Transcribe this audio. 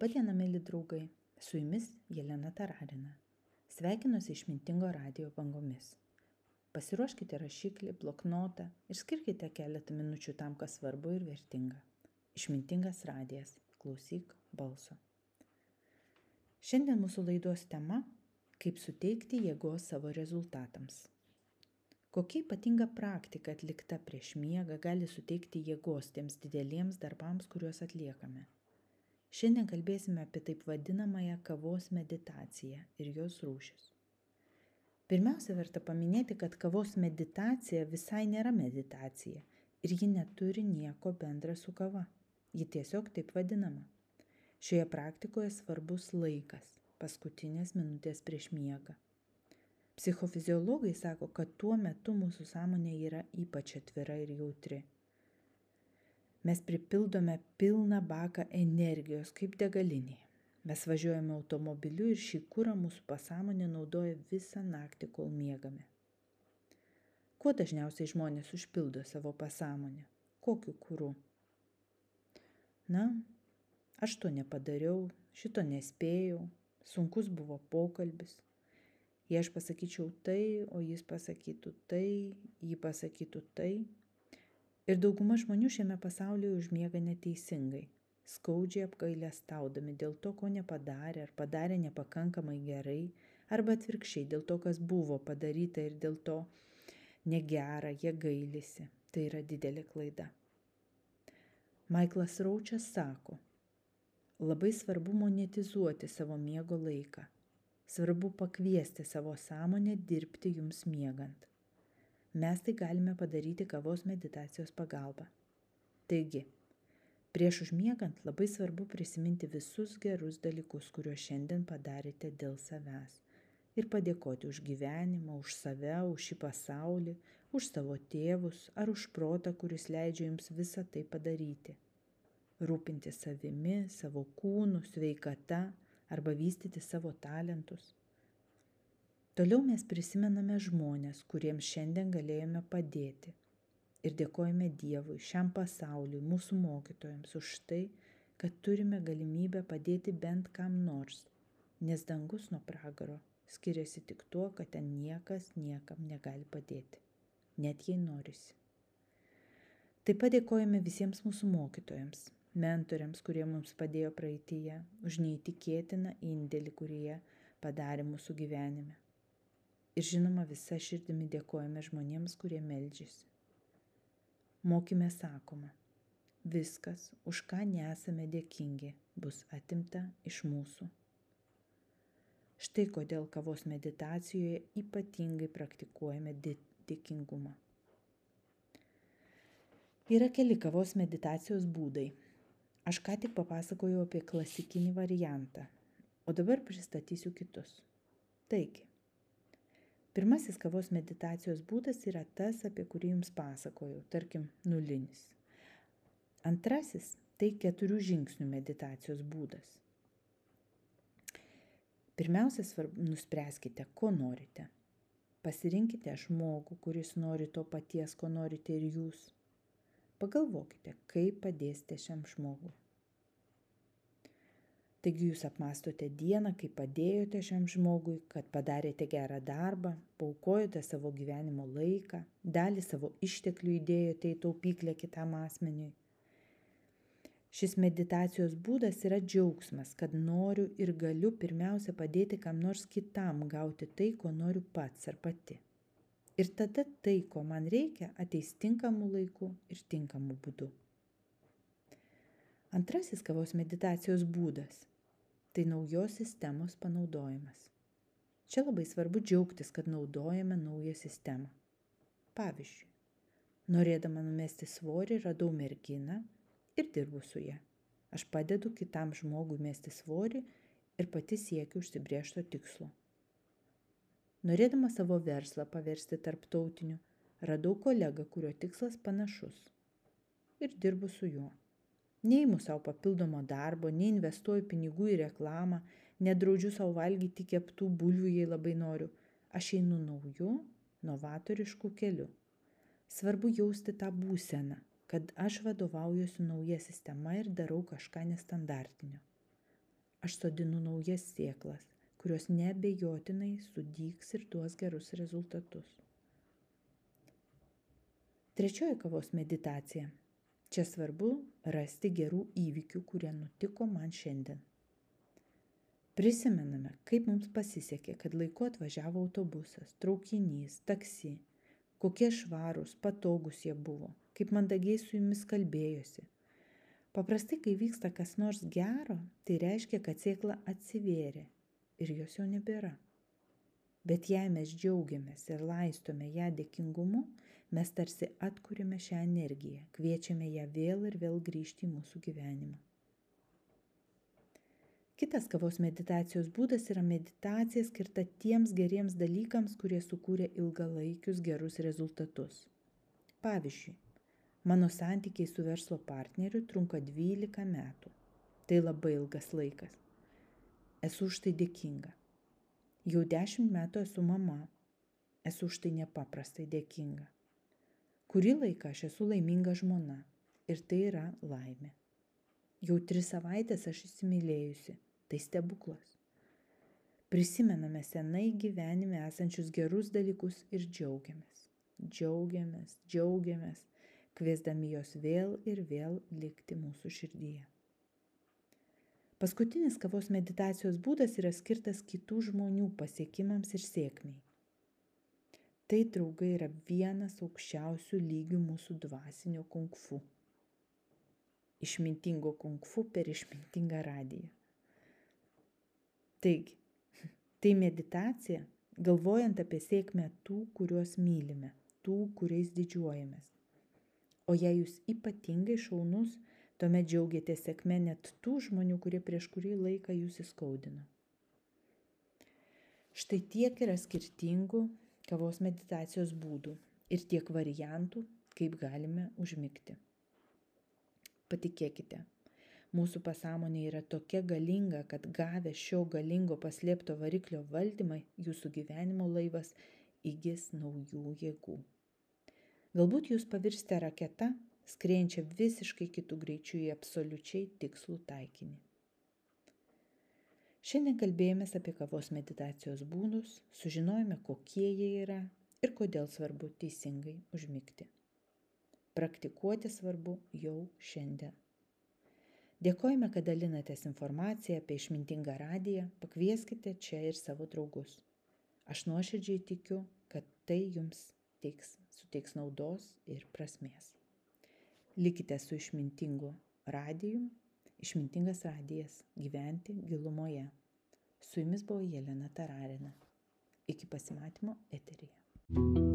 Labadiena, mėly draugai, su jumis Jelena Tararina. Sveikinuosi išmintingo radio bangomis. Pasiruoškite rašiklį, bloknotą ir skirkite keletą minučių tam, kas svarbu ir vertinga. Išmintingas radijas. Klausyk balso. Šiandien mūsų laidos tema - kaip suteikti jėgos savo rezultatams. Kokia ypatinga praktika atlikta prieš miegą gali suteikti jėgos tiems dideliems darbams, kuriuos atliekame. Šiandien kalbėsime apie taip vadinamąją kavos meditaciją ir jos rūšis. Pirmiausia, verta paminėti, kad kavos meditacija visai nėra meditacija ir ji neturi nieko bendra su kava. Ji tiesiog taip vadinama. Šioje praktikoje svarbus laikas - paskutinės minutės prieš miegą. Psichofiziologai sako, kad tuo metu mūsų sąmonė yra ypač atvira ir jautri mes pripildome pilną baką energijos kaip degalinėje. Mes važiuojame automobiliu ir šį kūrą mūsų pasąmonė naudoja visą naktį, kol miegame. Kuo dažniausiai žmonės užpildo savo pasąmonę? Kokiu kūru? Na, aš to nepadariau, šito nespėjau, sunkus buvo pokalbis. Jei aš pasakyčiau tai, o jis pasakytų tai, jį pasakytų tai, Ir dauguma žmonių šiame pasaulyje užmiega neteisingai, skaudžiai apgailestaudami dėl to, ko nepadarė ar padarė nepakankamai gerai, arba atvirkščiai dėl to, kas buvo padaryta ir dėl to negera, jie gailisi. Tai yra didelė klaida. Maiklas Raučias sako, labai svarbu monetizuoti savo miego laiką. Svarbu pakviesti savo sąmonę dirbti jums miegant. Mes tai galime padaryti kavos meditacijos pagalba. Taigi, prieš užmiegant labai svarbu prisiminti visus gerus dalykus, kuriuos šiandien padarėte dėl savęs. Ir padėkoti už gyvenimą, už save, už šį pasaulį, už savo tėvus ar už protą, kuris leidžia jums visą tai padaryti. Rūpinti savimi, savo kūnu, sveikata arba vystyti savo talentus Toliau mes prisimename žmonės, kuriems šiandien galėjome padėti. Ir dėkojame Dievui, šiam pasauliui, mūsų mokytojams už tai, kad turime galimybę padėti bent kam nors, nes dangus nuo pragaro skiriasi tik tuo, kad ten niekas niekam negali padėti, net jei norisi. Taip pat dėkojame visiems mūsų mokytojams, mentoriams, kurie mums padėjo praeitįje, už neįtikėtiną indėlį, kurį jie padarė mūsų gyvenime. Ir žinoma, visa širdimi dėkojame žmonėms, kurie meldžiasi. Mokime sakoma, viskas, už ką nesame dėkingi, bus atimta iš mūsų. Štai kodėl kavos meditacijoje ypatingai praktikuojame dėkingumą. Yra keli kavos meditacijos būdai. Aš ką tik papasakojau apie klasikinį variantą, o dabar pristatysiu kitus. Taigi, Pirmasis kavos meditacijos būdas yra tas, apie kurį jums pasakojau, tarkim, nulinis. Antrasis - tai keturių žingsnių meditacijos būdas. Pirmiausia, svarbu, nuspręskite, ko norite. Pasirinkite žmogų, kuris nori to paties, ko norite ir jūs. Pagalvokite, kaip padėsite šiam žmogui. Taigi jūs apmastote dieną, kai padėjote šiam žmogui, kad padarėte gerą darbą, paukojote savo gyvenimo laiką, dalį savo išteklių įdėjote į taupyklę kitam asmeniui. Šis meditacijos būdas yra džiaugsmas, kad noriu ir galiu pirmiausia padėti kam nors kitam gauti tai, ko noriu pats ar pati. Ir tada tai, ko man reikia, ateis tinkamu laiku ir tinkamu būdu. Antrasis kavos meditacijos būdas tai naujos sistemos panaudojimas. Čia labai svarbu džiaugtis, kad naudojame naują sistemą. Pavyzdžiui, norėdama numesti svorį radau merginą ir dirbu su ja. Aš padedu kitam žmogui mesti svorį ir pati siekiu užsibriešto tikslo. Norėdama savo verslą paversti tarptautiniu, radau kolegą, kurio tikslas panašus ir dirbu su juo. Neimu savo papildomo darbo, neinvestuoju pinigų į reklamą, nedraudžiu savo valgyti keptų bulvių, jei labai noriu. Aš einu nauju, novatorišku keliu. Svarbu jausti tą būseną, kad aš vadovaujuosi nauja sistema ir darau kažką nestandartinio. aš sodinu naujas sėklas, kurios nebejotinai sudyks ir duos gerus rezultatus. Trečioji kavos meditacija. Čia svarbu rasti gerų įvykių, kurie nutiko man šiandien. Prisimename, kaip mums pasisekė, kad laiku atvažiavo autobusas, traukinys, taksi, kokie švarūs, patogus jie buvo, kaip mandagiai su jumis kalbėjosi. Paprastai, kai vyksta kas nors gero, tai reiškia, kad sėkla atsivėrė ir jos jau nebėra. Bet jei mes džiaugiamės ir laistome ją dėkingumu, mes tarsi atkūrime šią energiją, kviečiame ją vėl ir vėl grįžti į mūsų gyvenimą. Kitas kavos meditacijos būdas yra meditacija skirta tiems geriems dalykams, kurie sukūrė ilgalaikius gerus rezultatus. Pavyzdžiui, mano santykiai su verslo partneriu trunka 12 metų. Tai labai ilgas laikas. Esu už tai dėkinga. Jau 10 metų esu mama. Esu už tai nepaprastai dėkinga. Kurį laiką aš esu laiminga žmona ir tai yra laimė. Jau tris savaitės aš įsimylėjusi Tai stebuklas. Prisimename senai gyvenime esančius gerus dalykus ir džiaugiamės. Džiaugiamės, džiaugiamės, kviesdami jos vėl ir vėl likti mūsų širdyje. Paskutinis kavos meditacijos būdas yra skirtas kitų žmonių pasiekimams ir sėkmiai. Tai draugai yra vienas aukščiausių lygių mūsų dvasinio kungfu. Išmintingo kungfu per išmintingą radiją. Taigi, tai meditacija, galvojant apie sėkmę tų, kuriuos mylime, tų, kuriais didžiuojamės. O jei jūs ypatingai šaunus, tuomet džiaugiatės sėkme net tų žmonių, kurie prieš kurį laiką jūs įskaudino. Štai tiek yra skirtingų kavos meditacijos būdų ir tiek variantų, kaip galime užmigti. Patikėkite, Mūsų pasąmonė yra tokia galinga, kad gavę šio galingo paslėpto variklio valdymą, jūsų gyvenimo laivas įgis naujų jėgų. Galbūt jūs pavirsite raketą, skrienčią visiškai kitų greičių į absoliučiai tikslų taikinį. Šiandien kalbėjomės apie kavos meditacijos būdus, sužinojome, kokie jie yra ir kodėl svarbu teisingai užmigti. Praktikuoti svarbu jau šiandien. Dėkojame, kad dalinatės informaciją apie išmintingą radiją, pakvieskite čia ir savo draugus. Aš nuoširdžiai tikiu, kad tai jums teiks, suteiks naudos ir prasmės. Likite su išmintingu radiju, išmintingas radijas gyventi gilumoje. Su jumis buvo Jelena Tararina. Iki pasimatymo eteryje.